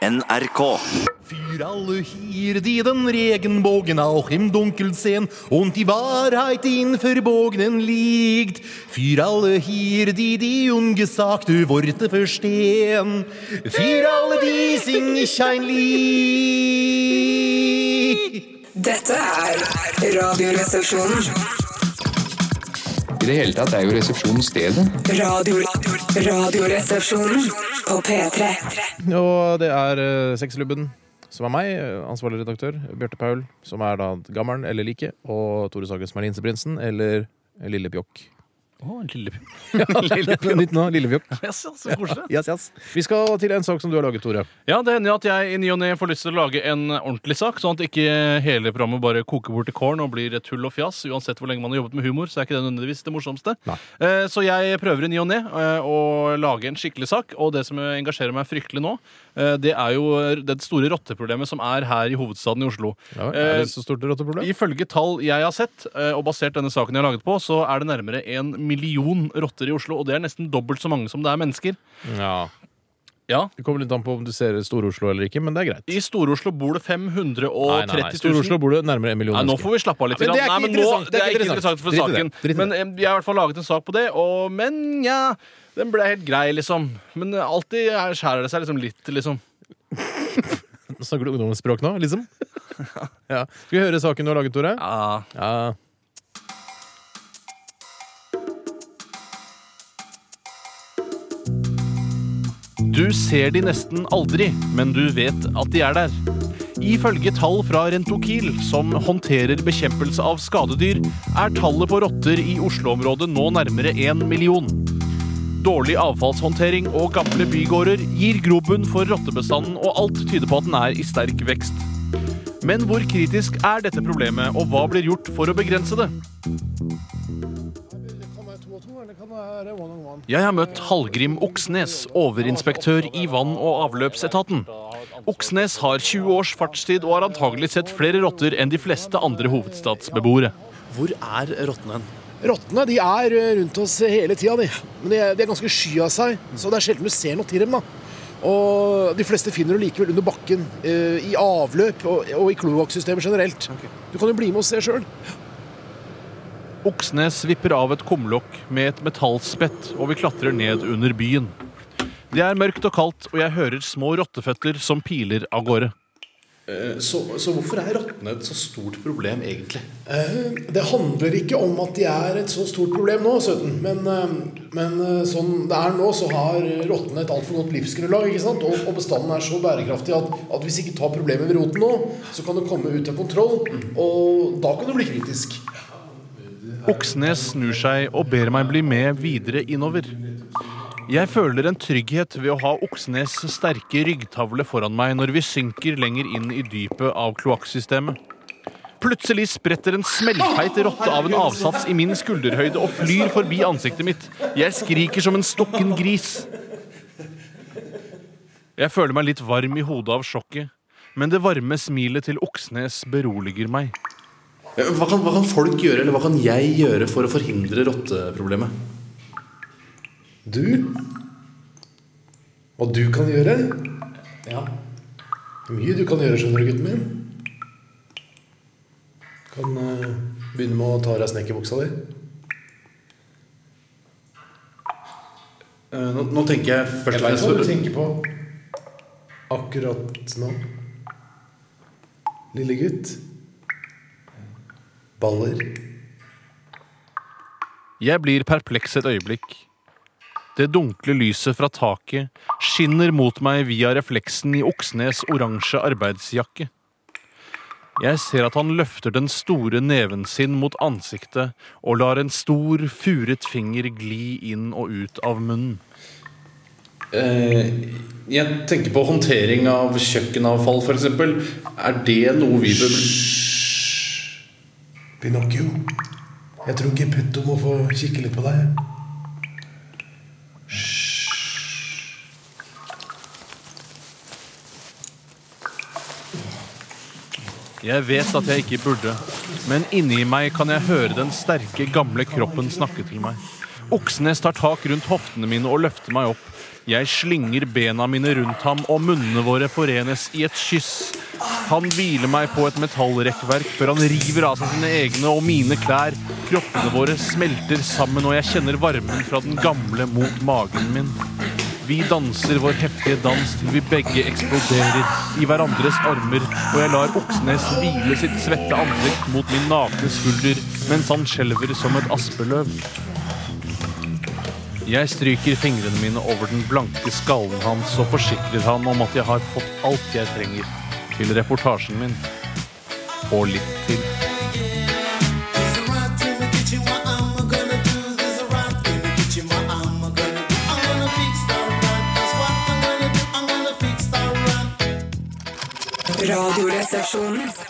NRK. Für alle hier, die den Regenbogen auch im Dunkeln sehen und die Wahrheit in Verbogenen liegt. Für alle hier, die die ungesagte Worte verstehen. Für alle die sing ich ein Lied. Dette er Radioresepsjonen. I det hele tatt er jo resepsjonen stedet. Radio, radioresepsjonen på P3. Og det er uh, Sexklubben, som er meg, eh, ansvarlig redaktør, Bjarte Paul, som er da gammelen eller like, og Tore Sagen som er linseprinsen, eller Lille Pjokk. Å, en lille Ja, Nytt nå, Lille Yes, Yes, ja, så koselig. Yes, yes. Vi skal til en sak som du har laget, Tore. Ja, det hender jo at jeg i ny og ne får lyst til å lage en ordentlig sak, sånn at ikke hele programmet bare koker bort i kålen og blir tull og fjas. Uansett hvor lenge man har jobbet med humor, så er ikke det nødvendigvis det morsomste. Eh, Så jeg prøver i ny og ne eh, å lage en skikkelig sak, og det som engasjerer meg fryktelig nå, eh, det er jo det store rotteproblemet som er her i hovedstaden i Oslo. Ja, Eh, er det så stort rotteproblem? Ifølge tall jeg har sett, eh, og basert denne saken jeg har laget på, så er det nærmere en million rotter i Oslo, og det er nesten dobbelt så mange som det er mennesker. Ja. Ja, Det kommer litt an på om du ser Stor-Oslo eller ikke, men det er greit. I Stor-Oslo bor det 530 000. Nei, nei, nei. Stor-Oslo bor det nærmere en million Nei, nå får vi slappe av litt. Ja, men det er Nei, nå, det er ikke interessant for saken. Men vi har i hvert fall laget en sak på det, og, men ja Den ble helt grei, liksom. Men eh, alltid er- skjærer det seg liksom litt, liksom. Snakker du ungdomsspråk nå, liksom? ja. Skal vi høre saken du har laget, Tore? Ja. Ja. Du ser de nesten aldri, men du vet at de er der. Ifølge tall fra Rentokil, som håndterer bekjempelse av skadedyr, er tallet på rotter i Oslo-området nå nærmere én million. Dårlig avfallshåndtering og gamle bygårder gir grobunn for rottebestanden, og alt tyder på at den er i sterk vekst. Men hvor kritisk er dette problemet, og hva blir gjort for å begrense det? Jeg har møtt Hallgrim Oksnes, overinspektør i vann- og avløpsetaten. Oksnes har 20 års fartstid og har antagelig sett flere rotter enn de fleste andre hovedstadsbeboere. Hvor er rottene hen? Rottene de er eh, rundt oss hele tida, de. Men de er, de er ganske sky av seg, så det er sjelden du ser noe til dem. da. Og de fleste finner du likevel under bakken, eh, i avløp og, og i kloakksystemet generelt. Du kan jo bli med og se sjøl. Oksnes vipper av et kumlokk med et metallspett, og vi klatrer ned under byen. Det er mørkt og kaldt, og jeg hører små rotteføtter som piler av gårde. Så, så hvorfor er rottene et så stort problem, egentlig? Det handler ikke om at de er et så stort problem nå, Søten. Men, eh, men eh, sånn det er nå, så har rottene et altfor godt livsgrunnlag. ikke sant? Og, og bestanden er så bærekraftig at, at hvis ikke tar problemet ved roten nå, så kan det komme ut av kontroll. Og da kan det bli kritisk. Oksnes snur seg og ber meg bli med videre innover. Jeg føler en trygghet ved å ha Oksnes sterke ryggtavle foran meg når vi synker lenger inn i dypet av kloakksystemet. Plutselig spretter en smellfeit rotte av en avsats i min skulderhøyde og flyr forbi ansiktet mitt. Jeg skriker som en stukken gris. Jeg føler meg litt varm i hodet av sjokket, men det varme smilet til Oksnes beroliger meg. Hva kan, hva kan folk gjøre, eller hva kan jeg gjøre for å forhindre rotteproblemet? Du? Hva du kan gjøre? Ja. Mye du kan gjøre, skjønner du, gutten min. Kan uh, begynne med å ta av deg snekkerbuksa di. Uh, Nå, nå tenker jeg først Jeg veit hva du tenker på akkurat nå. Lille gutt. Baller. Jeg blir perpleks et øyeblikk. Det dunkle lyset fra taket skinner mot meg via refleksen i Oksnes oransje arbeidsjakke. Jeg ser at han løfter den store neven sin mot ansiktet og lar en stor, furet finger gli inn og ut av munnen. Eh, Jeg tenker på håndtering av kjøkkenavfall, f.eks. Er det noe vi bør Pinocchio. Jeg tror Geppetto må få kikke litt på deg. Jeg vet at jeg ikke burde, men inni meg kan jeg høre den sterke, gamle kroppen snakke til meg. Oksnes tar tak rundt hoftene mine og løfter meg opp. Jeg slynger bena mine rundt ham, og munnene våre forenes i et kyss. Han hviler meg på et metallrekkverk før han river av seg sine egne og mine klær. Kroppene våre smelter sammen, og jeg kjenner varmen fra den gamle mot magen min. Vi danser vår heftige dans til vi begge eksploderer i hverandres armer, og jeg lar Oksnes hvile sitt svette ansikt mot min nakne skulder mens han skjelver som et aspeløv. Jeg stryker fingrene mine over den blanke skallen hans og forsikrer han om at jeg har fått alt jeg trenger til reportasjen min. Og litt til. Radioresepsjonen.